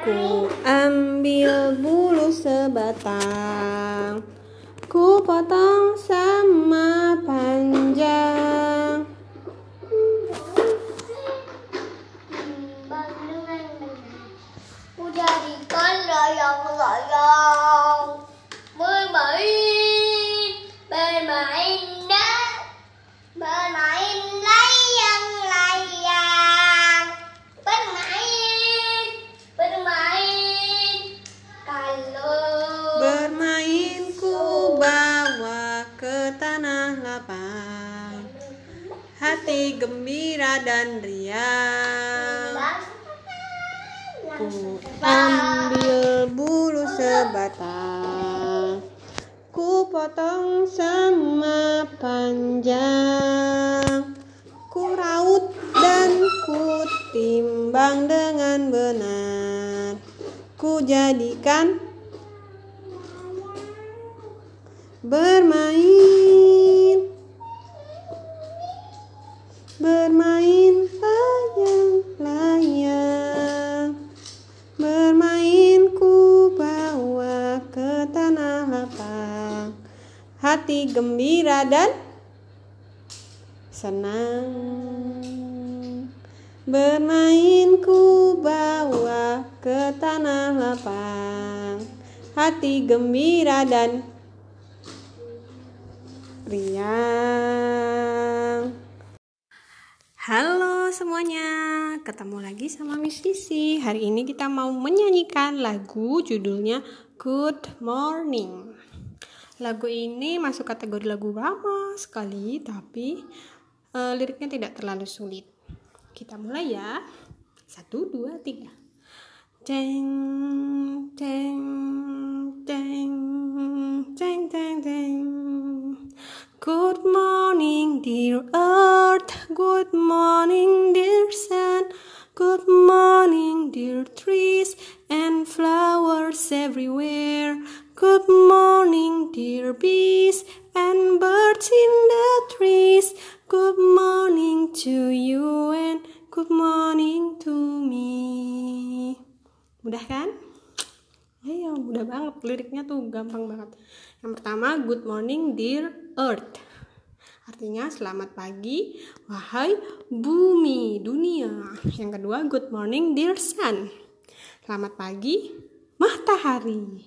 Ku ambil bulu sebatang Ku potong sama panjang Timbang dengan benar. Hati gembira dan riang Ku ambil bulu sebatang Ku potong sama panjang. Ku raut dan ku timbang dengan benar. Ku jadikan bermain Bermain layang-layang Bermain ku bawa ke tanah lapang. Hati gembira dan senang. Bermain ku bawa ke tanah lapang. Hati gembira dan riang semuanya, ketemu lagi sama Miss Sisi. Hari ini kita mau menyanyikan lagu judulnya Good Morning. Lagu ini masuk kategori lagu lama sekali, tapi eh, liriknya tidak terlalu sulit. Kita mulai ya. Satu, dua, tiga. Teng, teng, teng, teng, teng, teng. Good morning, dear earth. Good morning, dear sun. Good morning, dear trees and flowers everywhere. Good morning, dear bees and birds in the trees. Good morning to you and good morning to me. Mudah kan? Ayo, mudah banget. Liriknya tuh gampang banget. Yang pertama, good morning dear earth. Artinya selamat pagi wahai bumi dunia. Yang kedua, good morning dear sun. Selamat pagi matahari.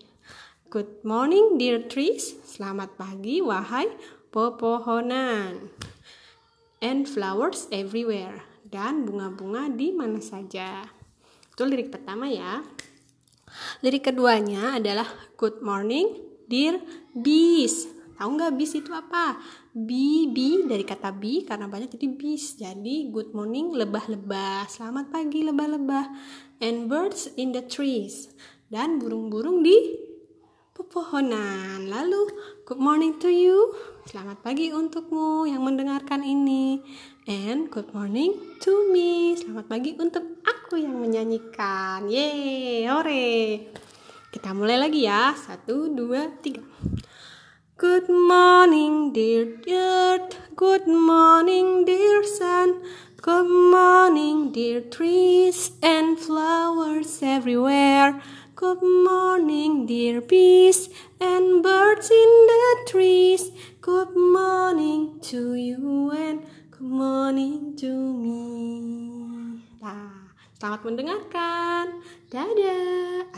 Good morning dear trees. Selamat pagi wahai pepohonan. And flowers everywhere. Dan bunga-bunga di mana saja. Itu lirik pertama ya. Lirik keduanya adalah Good morning, dear bees. Tahu nggak bees itu apa? Bee, bee dari kata bee karena banyak jadi bees. Jadi good morning lebah-lebah. Selamat pagi lebah-lebah. And birds in the trees. Dan burung-burung di pepohonan. Lalu good morning to you. Selamat pagi untukmu yang mendengarkan ini. And good morning to me. Selamat pagi untuk aku yang menyanyikan. Yeay, hore. Kita mulai lagi ya. Satu, dua, tiga. Good morning, dear earth. Good morning, dear sun. Good morning, dear trees and flowers everywhere. Good morning, dear bees and birds in the trees. Good morning to you and good morning to me. Nah, selamat mendengarkan. Dadah.